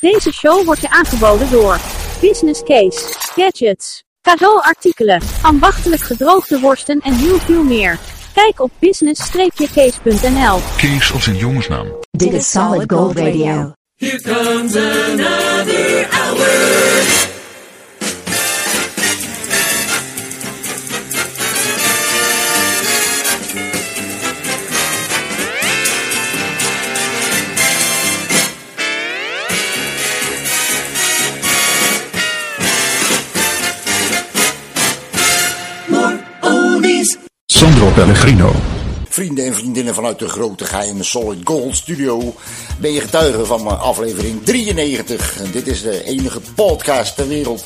Deze show wordt je aangeboden door Business Case, Gadgets, cadeauartikelen, ambachtelijk gedroogde worsten en heel veel meer. Kijk op business-case.nl. Kees als een jongensnaam. Dit is Solid Gold Radio. Here comes another hour. Sandro Pellegrino. Vrienden en vriendinnen vanuit de grote geheime Solid Gold Studio. Ben je getuige van aflevering 93. En dit is de enige podcast ter wereld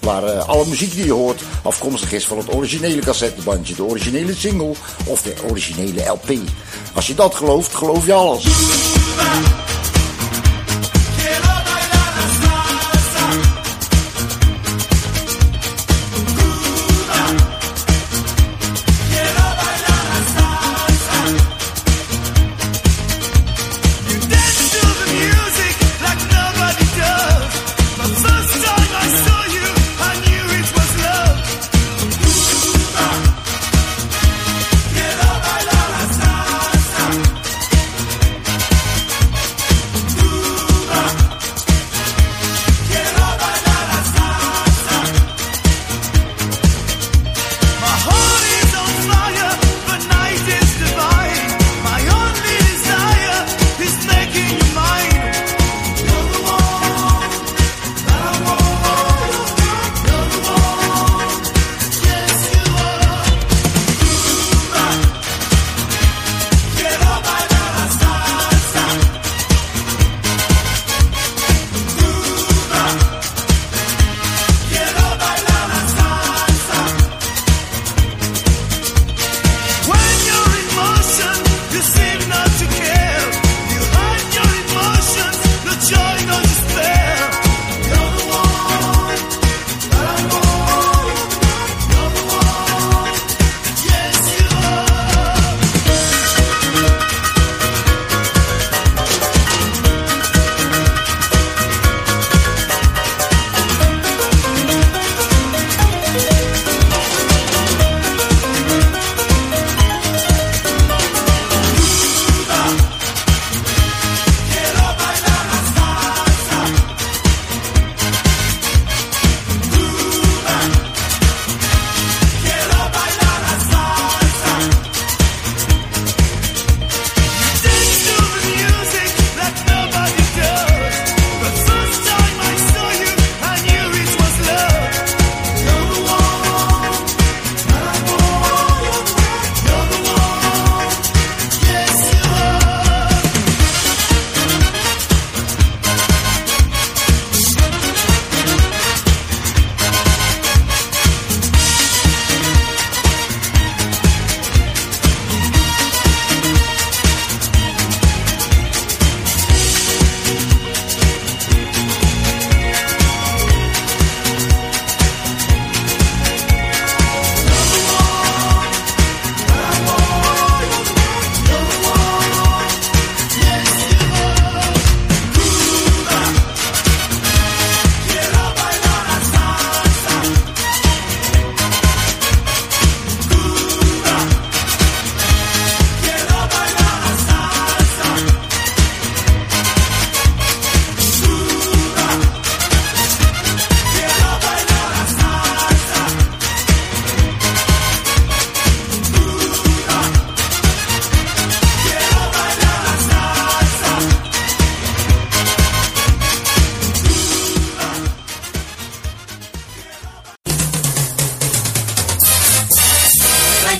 waar eh, alle muziek die je hoort afkomstig is van het originele cassettebandje, de originele single of de originele LP. Als je dat gelooft, geloof je alles.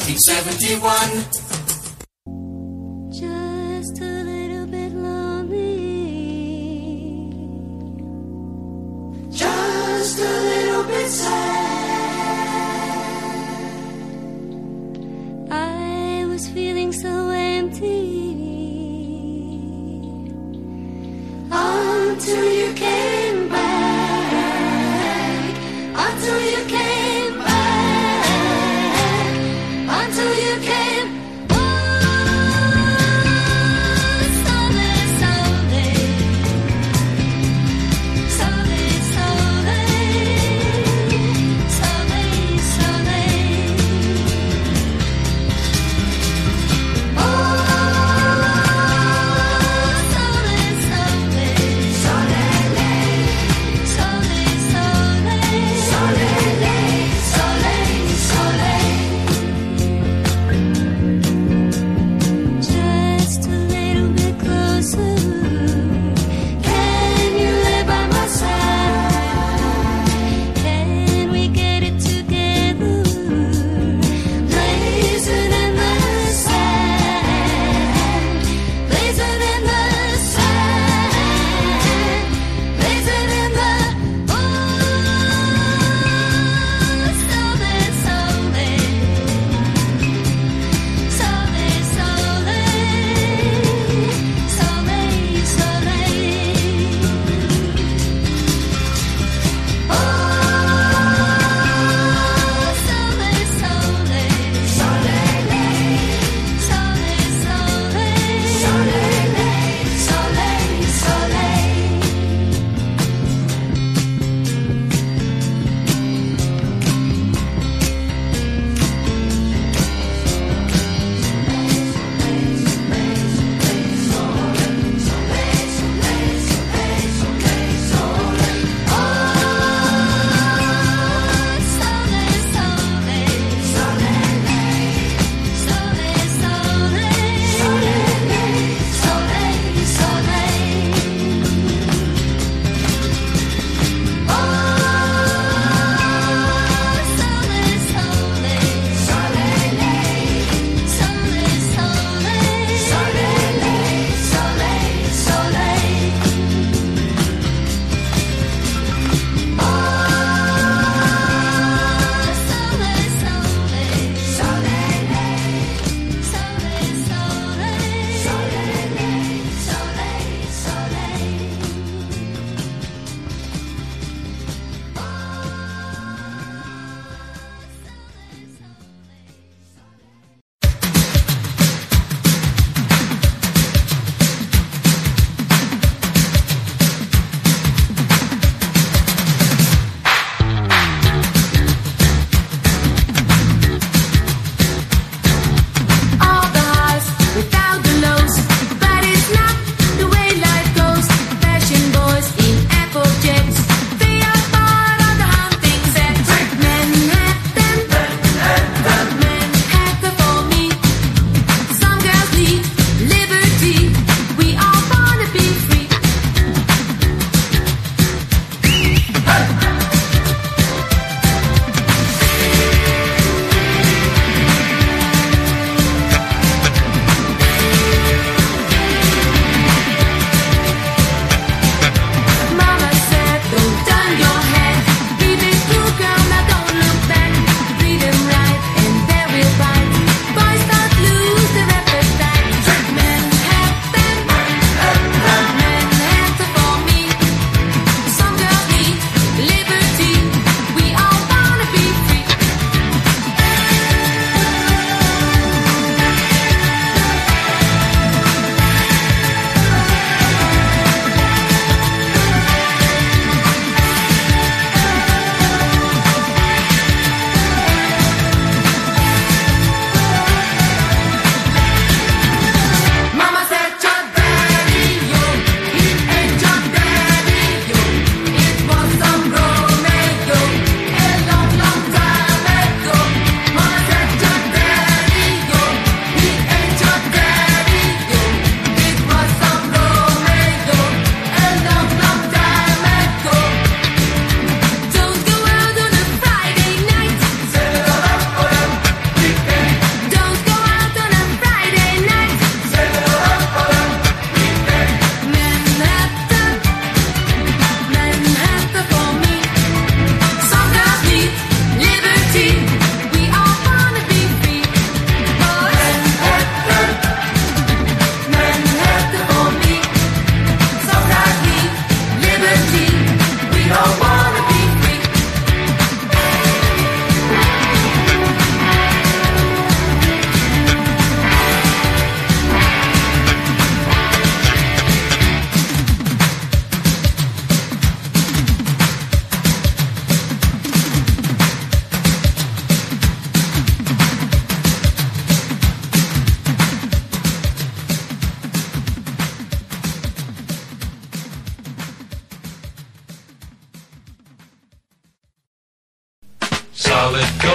1971. Solid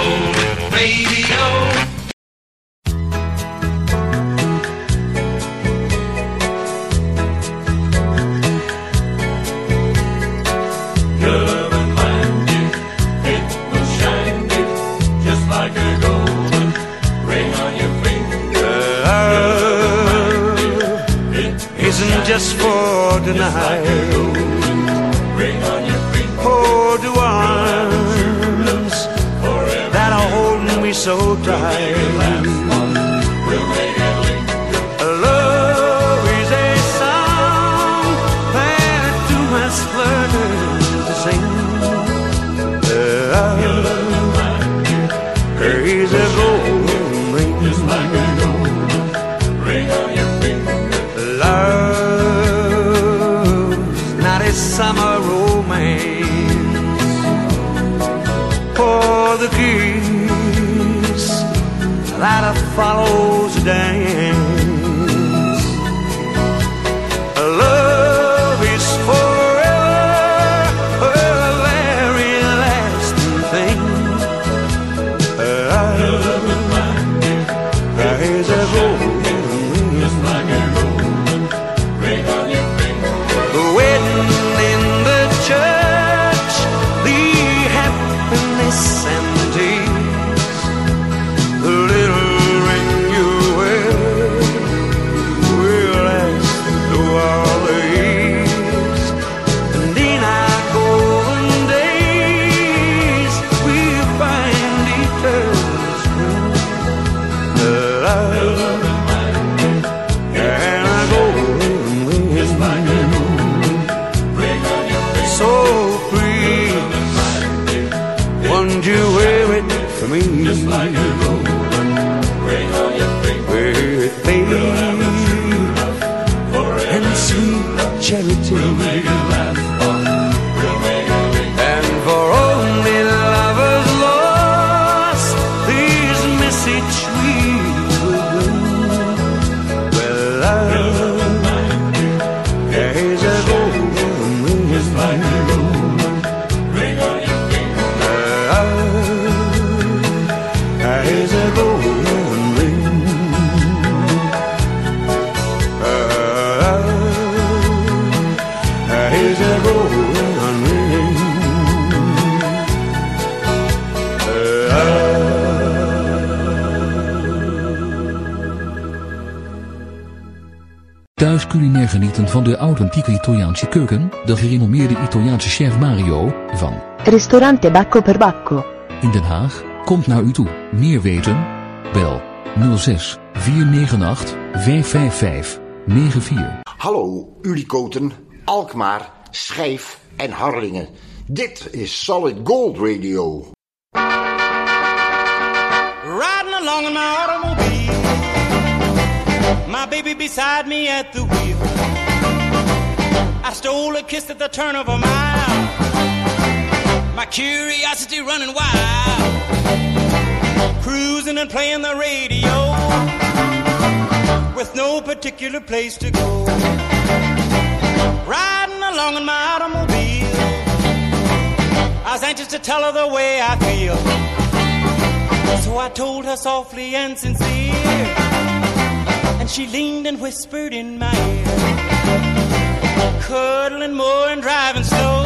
Thuis culinair genieten van de authentieke Italiaanse keuken, de gerenommeerde Italiaanse chef Mario van Ristorante Bacco per Bacco. in Den Haag komt naar u toe. Meer weten? Bel 06 498 555 94. Hallo, Ulikoten, Alkmaar, Schijf en Harlingen. Dit is Solid Gold Radio. Along in my automobile, my baby beside me at the wheel. I stole a kiss at the turn of a mile, my curiosity running wild. Cruising and playing the radio, with no particular place to go. Riding along in my automobile, I was anxious to tell her the way I feel. So I told her softly and sincere, and she leaned and whispered in my ear, cuddling more and driving slow,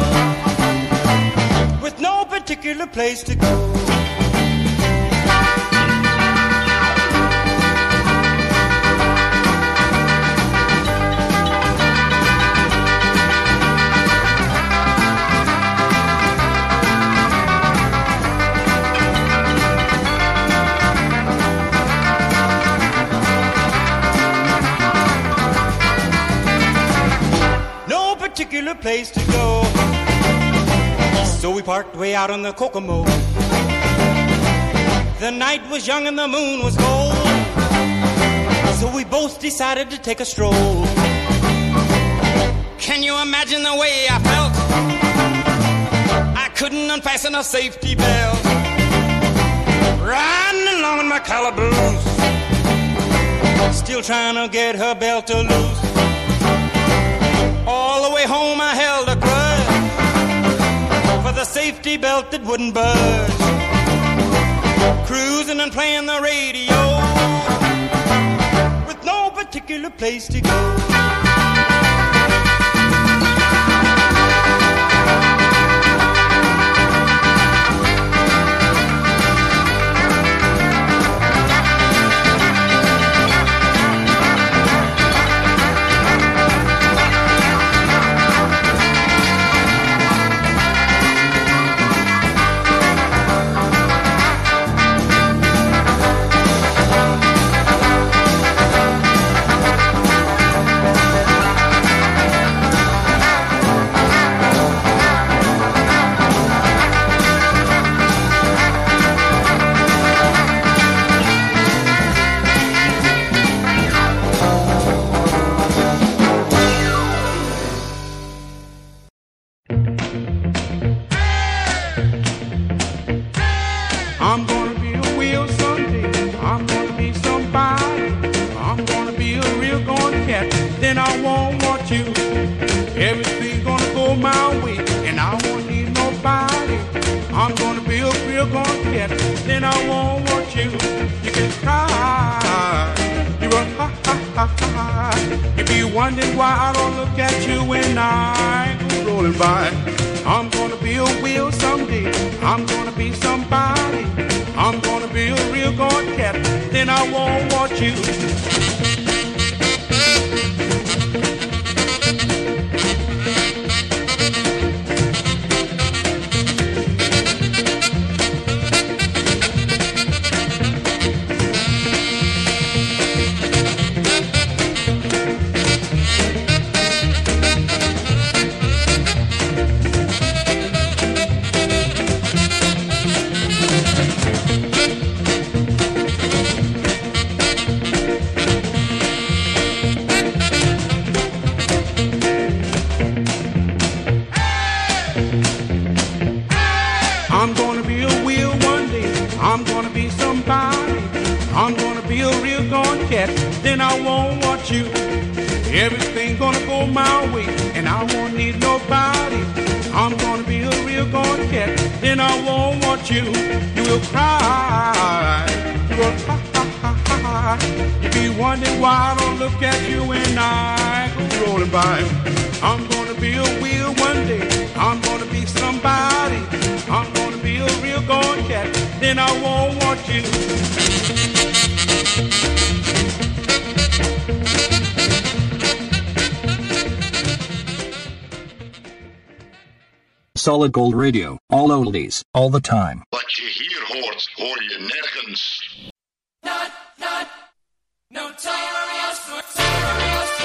with no particular place to go. Parked way out on the Kokomo. The night was young and the moon was gold. So we both decided to take a stroll. Can you imagine the way I felt? I couldn't unfasten a safety belt. Riding along in my calaboose. Still trying to get her belt to loose. All the way home I held for the safety belt that. Cruising and playing the radio with no particular place to go. Won't you. You will cry. You will cry. ha ha ha. ha. You be wondering why I don't look at you when I go rolling by. I'm gonna be a wheel one day. I'm gonna be somebody. I'm gonna be a real gone cat. Then I won't want you. Solid Gold Radio. All oldies, all the time. Wat je hier hoort, hoor je nergens. Not, not, notorious, notorious. No,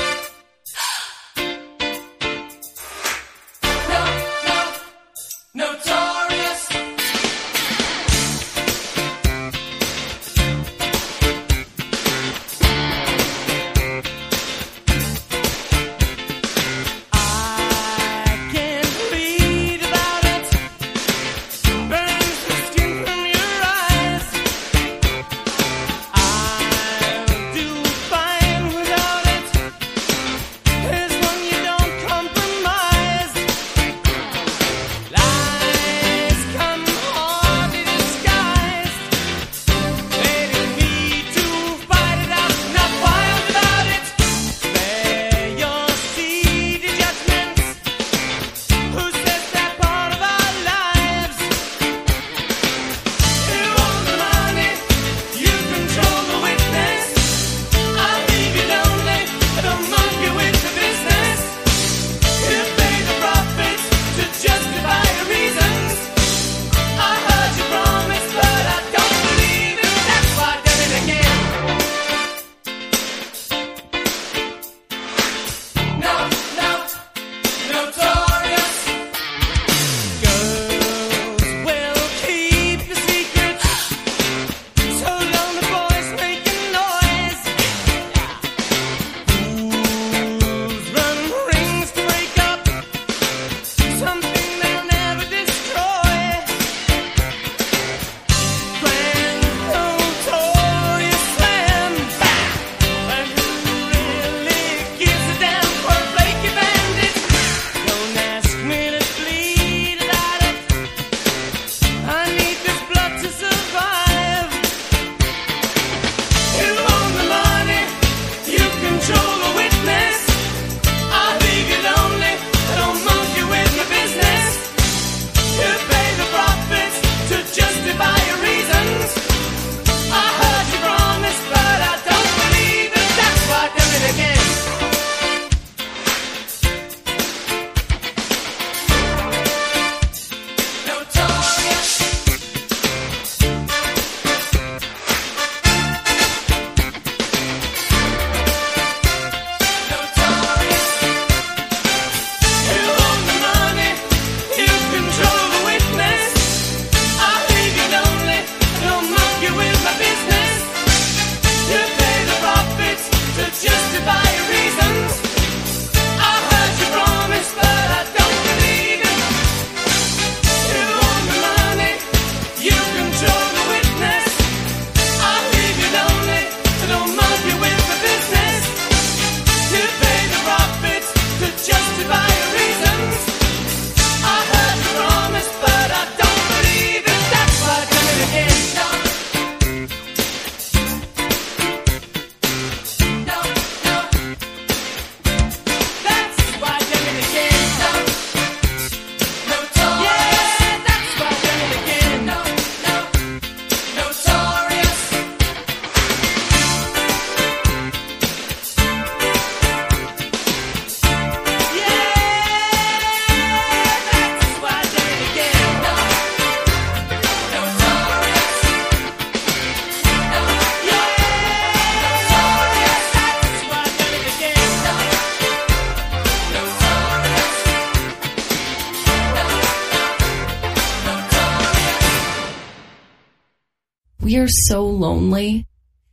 so lonely.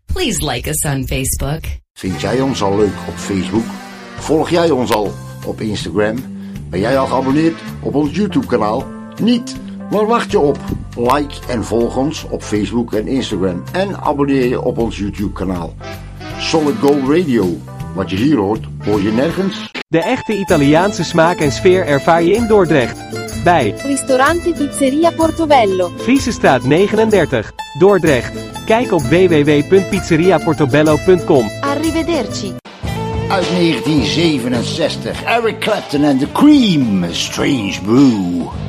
Please like us on Facebook. Vind jij ons al leuk op Facebook? Volg jij ons al op Instagram? Ben jij al geabonneerd op ons YouTube kanaal? Niet? Waar wacht je op? Like en volg ons op Facebook en Instagram. En abonneer je op ons YouTube kanaal. Solid Gold Radio. Wat je hier hoort, hoor je nergens. De echte Italiaanse smaak en sfeer ervaar je in Dordrecht. Bij Ristorante Pizzeria Portobello. Friesestraat 39, Dordrecht. Kijk op www.pizzeriaportobello.com. Arrivederci. Uit 1967, Eric Clapton and the Cream, Strange Brew.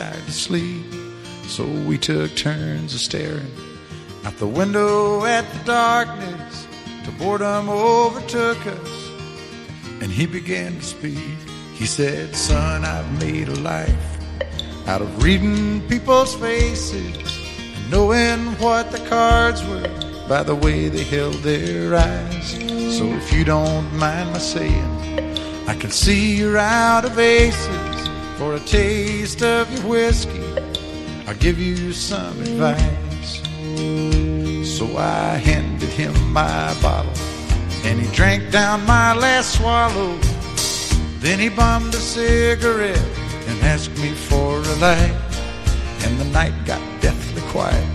Tired to sleep, so we took turns of staring out the window at the darkness till boredom overtook us. And he began to speak. He said, Son, I've made a life out of reading people's faces and knowing what the cards were by the way they held their eyes. So if you don't mind my saying, I can see you're out of aces for a taste of your whiskey. I'll give you some advice. So I handed him my bottle and he drank down my last swallow. Then he bummed a cigarette and asked me for a light. And the night got deathly quiet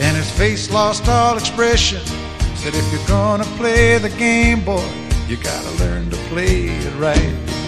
and his face lost all expression. Said, if you're gonna play the game, boy, you gotta learn to play it right.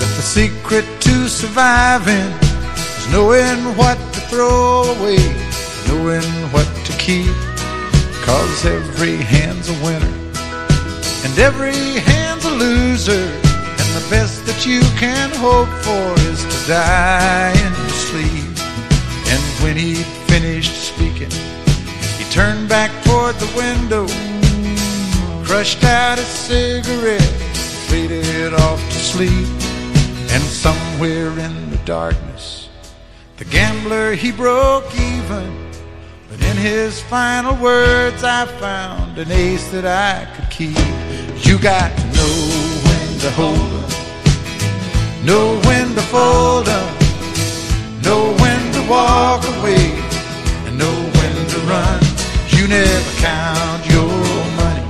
that the secret to surviving is knowing what to throw away, knowing what to keep. Cause every hand's a winner and every hand's a loser. And the best that you can hope for is to die in your sleep. And when he finished speaking, he turned back toward the window, crushed out a cigarette, faded off to sleep. And somewhere in the darkness, the gambler he broke even. But in his final words, I found an ace that I could keep. You got to know when to hold 'em, know when to fold 'em, know when to walk away, and know when to run. You never count your money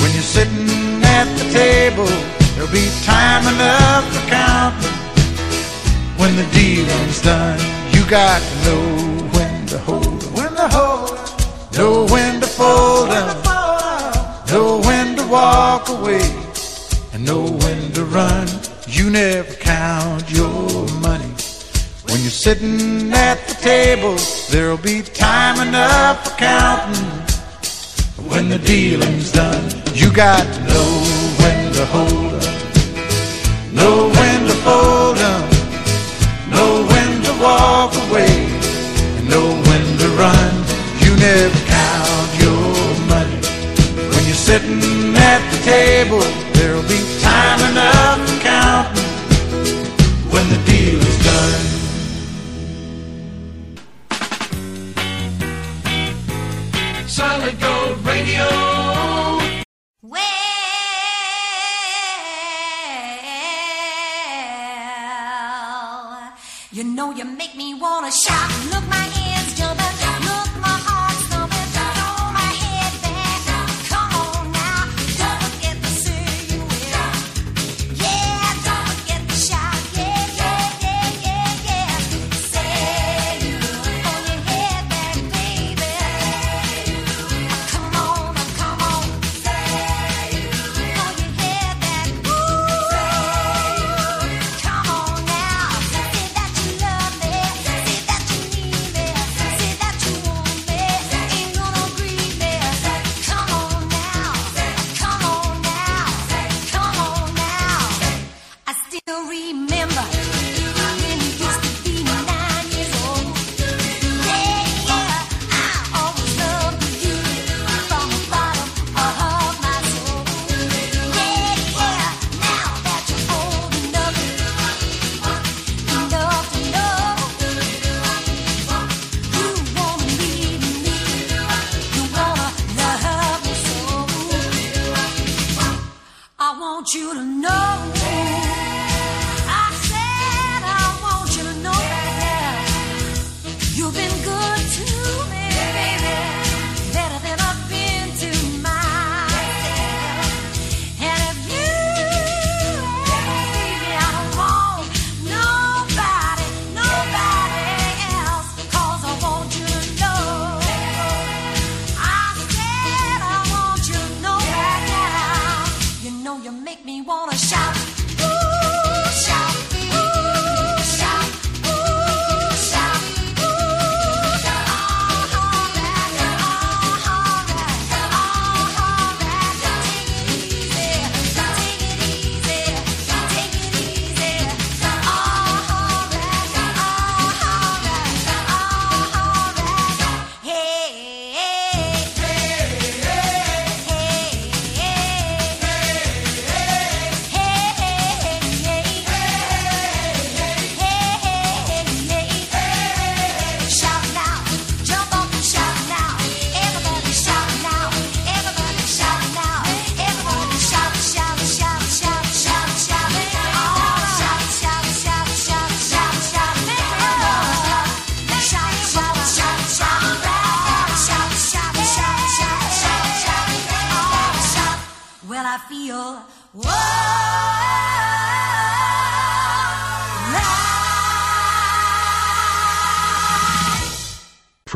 when you're sitting at the table. There'll be time enough for counting when the dealing's done. You got to know when to hold 'em, when to hold know when to fold 'em, know when to walk away, and know when to run. You never count your money when you're sitting at the table. There'll be time enough for counting when the dealing's done. You got to know when to hold 'em, know when to fold 'em, know when to walk away, know when to run. You never count your money when you're sitting at the table.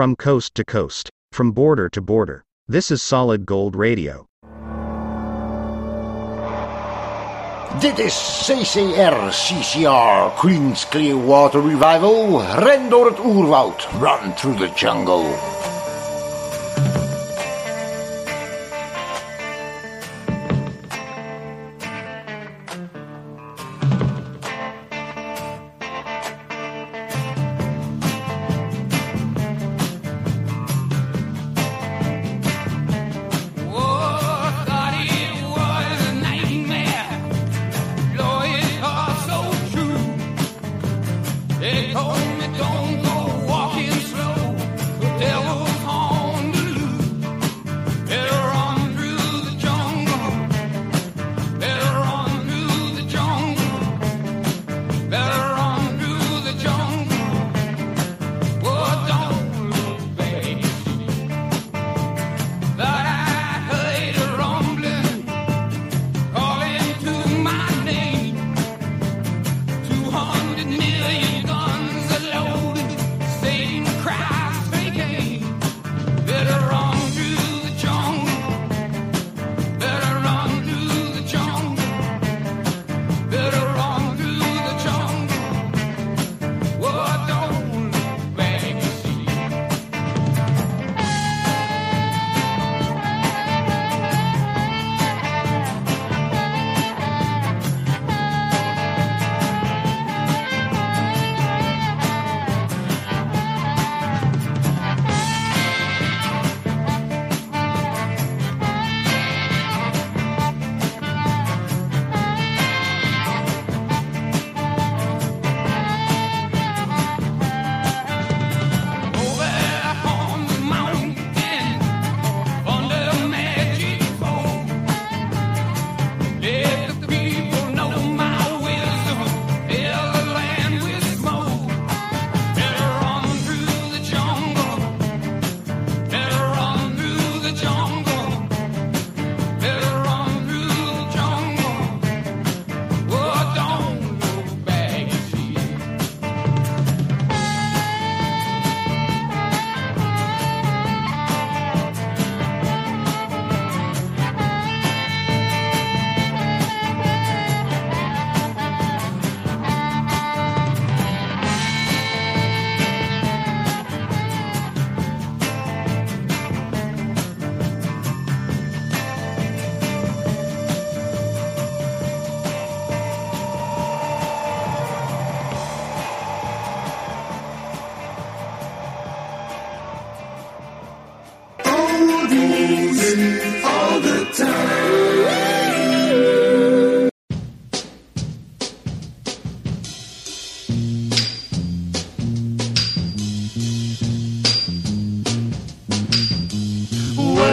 From coast to coast, from border to border. This is Solid Gold Radio. Dit is CCR, CCR, Creedence Clearwater Revival. Ren door het run through the jungle.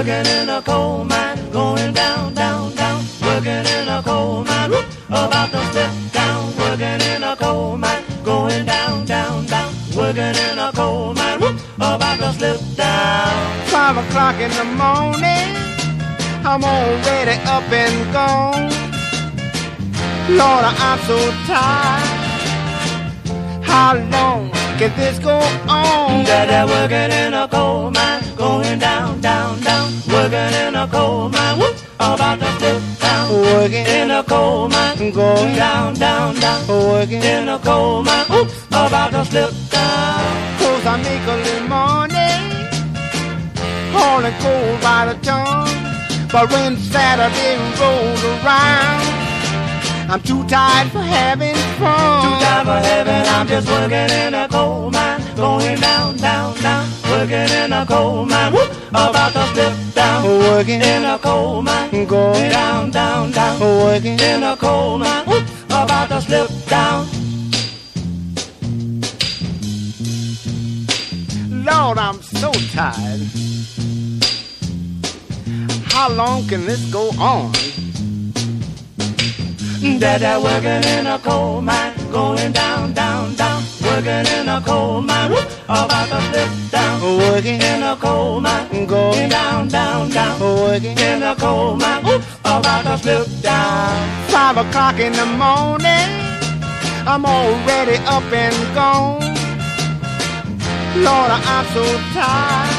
Working in a coal mine, going down, down, down. Working in a coal mine, whoop, about to slip down. Working in a coal mine, going down, down, down. Working in a coal mine, whoop, about to slip down. Five o'clock in the morning, I'm already up and gone. Lord, I'm so tired. How long can this go on? Dada working in a coal mine, going down, down, down. Working in a coal mine, whoop, about to slip down. Working in a coal mine, going down, down, down. Working in a coal mine, oops, about to slip down. Cause I make a little money, hauling coal by the ton. But when Saturday rolls around, I'm too tired for having fun. Too tired for heaven, I'm just working in a coal mine, going down, down, down. Working in a coal mine, whoop, about to slip down. Working in a coal mine, going down, down, down. Working in a coal mine, whoop, about to slip down. Lord, I'm so tired. How long can this go on? Dada working in a coal mine, going down, down, down. Working in a coal mine, about to slip down. Working in a coal mine, going down, down, down. Working in a coal mine, about to slip down. Five o'clock in the morning, I'm already up and gone. Lord, I'm so tired.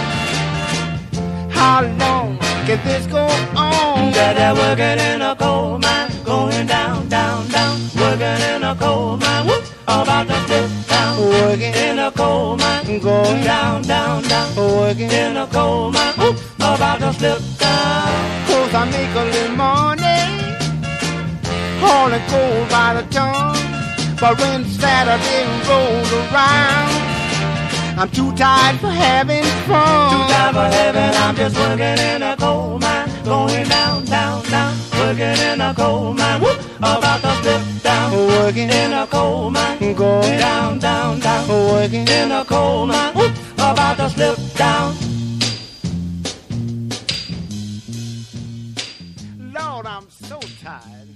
How long can this go on? They're working in a coal mine, going down, down, down, working in a coal mine, whoop, about to down, Working in a coal mine, Going down, down, down, Working in a coal mine, whoop, about to slip down. Cause I make a little money, hauling coal by the ton. But when Saturday rolls around, I'm too tired for having fun. Too tired for heaven, I'm just working in a coal mine, going down, down, down, working in a coal mine, whoop, about to slip down, Working in a coal mine, Going down, down, down, Working in a coal mine, whoop, about to slip down. Lord, I'm so tired.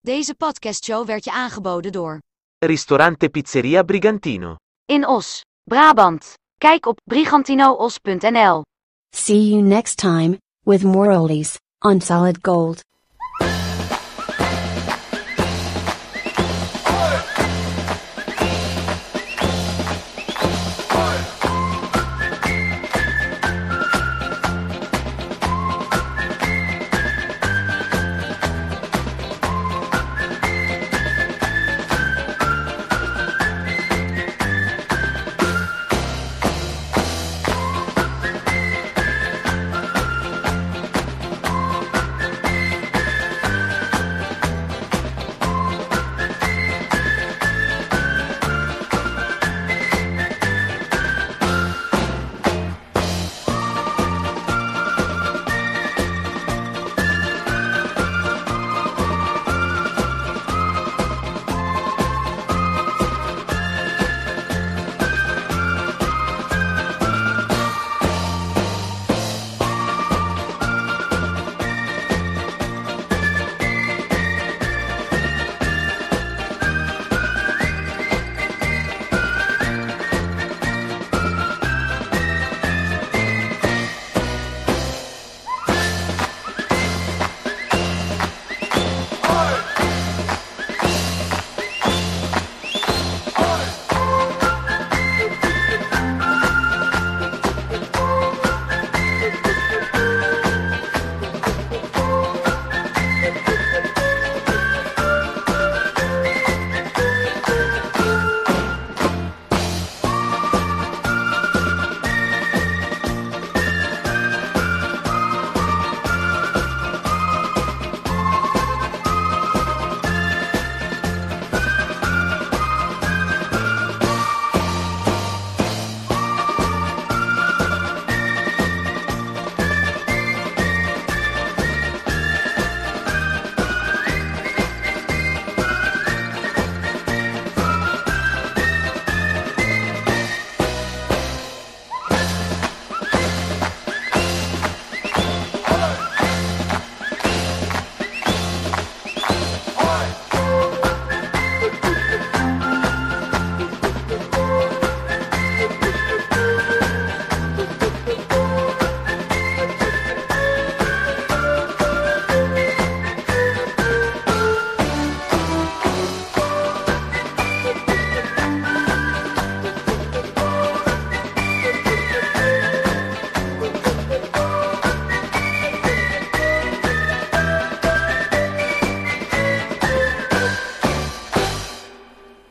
Deze podcastshow werd je aangeboden door Ristorante Pizzeria Brigantino. In Os, Brabant. Kijk op brigantinoos.nl. See you next time, with more oldies, on Solid Gold.